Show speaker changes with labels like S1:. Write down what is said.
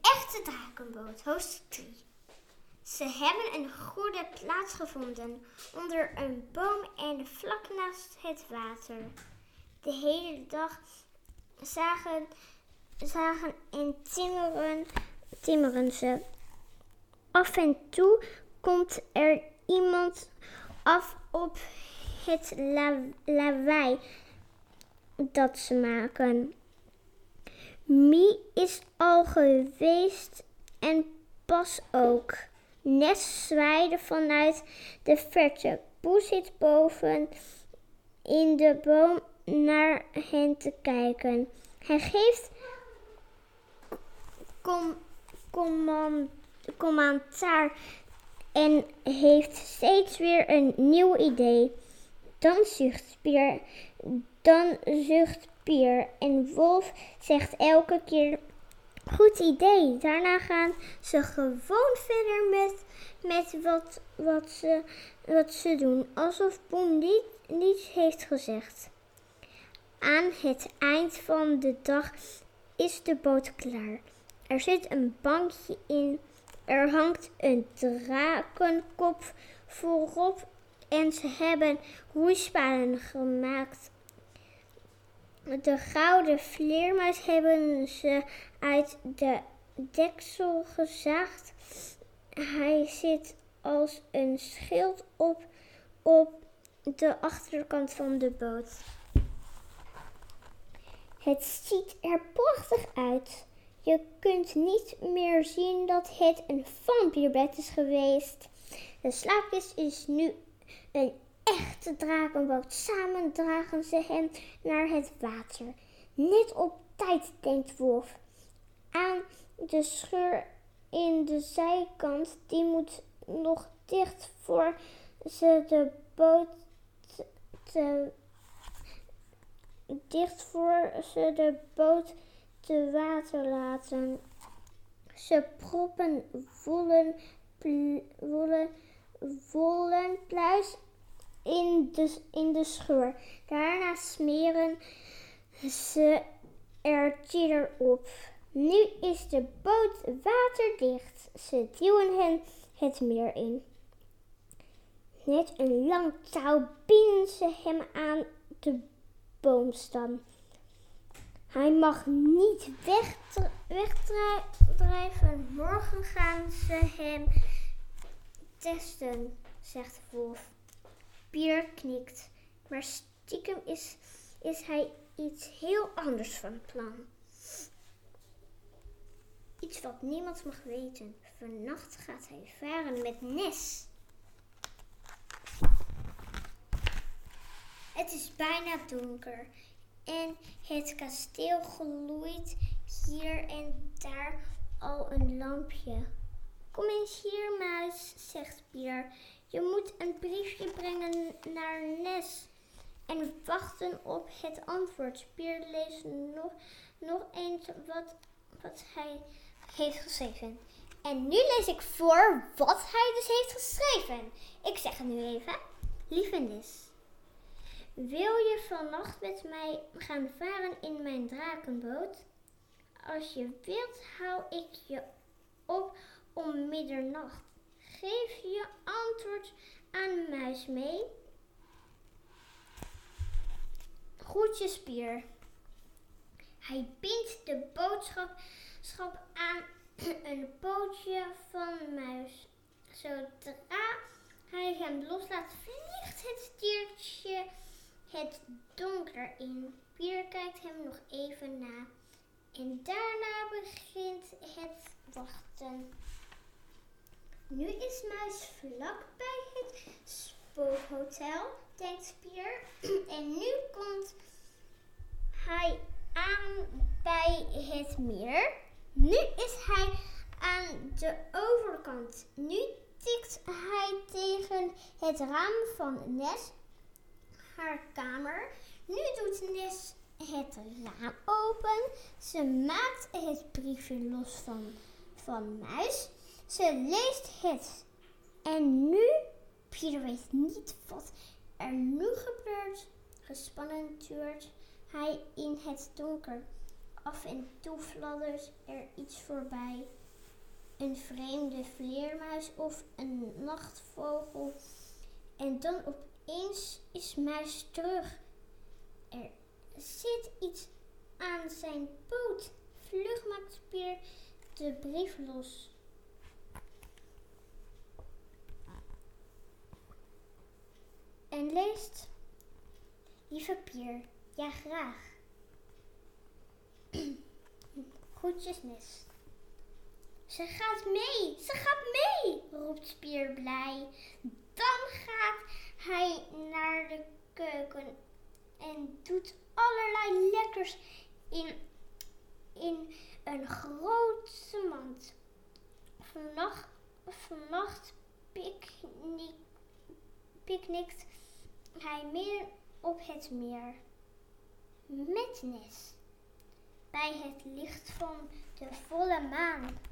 S1: echte drakenboot, hoofdstuk 3. Ze hebben een goede plaats gevonden onder een boom en vlak naast het water. De hele dag zagen, zagen en timmeren, timmeren ze. Af en toe komt er iemand af op het la lawaai dat ze maken. Mie is al geweest en pas ook. Nes zwaaide vanuit de verte. Poe zit boven in de boom naar hen te kijken. Hij geeft com command commentaar en heeft steeds weer een nieuw idee. Dan zucht Pier, dan zucht Pier en Wolf zegt elke keer goed idee. Daarna gaan ze gewoon verder met, met wat, wat, ze, wat ze doen, alsof niet, niets heeft gezegd. Aan het eind van de dag is de boot klaar. Er zit een bankje in. Er hangt een drakenkop voorop en ze hebben roeispanen gemaakt. De gouden vleermuis hebben ze uit de deksel gezaagd. Hij zit als een schild op, op de achterkant van de boot. Het ziet er prachtig uit. Je kunt niet meer zien dat het een vampierbed is geweest. De slaapkist is nu een echte drakenboot. Samen dragen ze hem naar het water. Net op tijd, denkt Wolf. Aan de scheur in de zijkant, die moet nog dicht voor ze de boot te, dicht voor ze de boot te water laten. Ze proppen wollen, wollen, wollen pluis in de, in de scheur. Daarna smeren ze er tier op. Nu is de boot waterdicht. Ze duwen hen het meer in. Net een lang touw binden ze hem aan de boomstam. Hij mag niet wegdrijven. Morgen gaan ze hem testen, zegt Wolf. Pier knikt, maar stiekem is, is hij iets heel anders van plan. Iets wat niemand mag weten. Vannacht gaat hij varen met Nes. Het is bijna donker en het kasteel gloeit hier en daar al een lampje. Kom eens hier, muis, zegt Pier. Je moet een briefje brengen naar Nes en wachten op het antwoord. Pier leest nog, nog eens wat, wat hij heeft geschreven. En nu lees ik voor wat hij dus heeft geschreven. Ik zeg het nu even. Lieve Nis. Wil je vannacht met mij gaan varen in mijn drakenboot? Als je wilt, hou ik je op om middernacht. Geef je antwoord aan muis mee. Groetjes Spier. Hij bindt de boodschap aan een pootje van muis. Zodra hij hem loslaat, vliegt het stiertje het donker in. Pier kijkt hem nog even na. En daarna begint het wachten. Nu is Muis vlak bij het spookhotel, denkt Pier. En nu komt hij aan bij het meer. Nu is hij aan de overkant. Nu tikt hij tegen het raam van Nes haar kamer. Nu doet Nes het raam open. Ze maakt het briefje los van, van Muis. Ze leest het. En nu, Pieter weet niet wat er nu gebeurt. Gespannen tuurt hij in het donker. Af en toe fladdert er iets voorbij. Een vreemde vleermuis of een nachtvogel. En dan opeens is muis terug. Er zit iets aan zijn poot. Vlug maakt Pier de brief los. En leest. Lieve Pier, ja graag. Groetjes Nes. Ze gaat mee, ze gaat mee, roept Spier blij. Dan gaat hij naar de keuken en doet allerlei lekkers in, in een grote mand. Vannacht, vannacht picknick, picknickt hij midden op het meer. Met Nes. Bij het licht van de volle maan.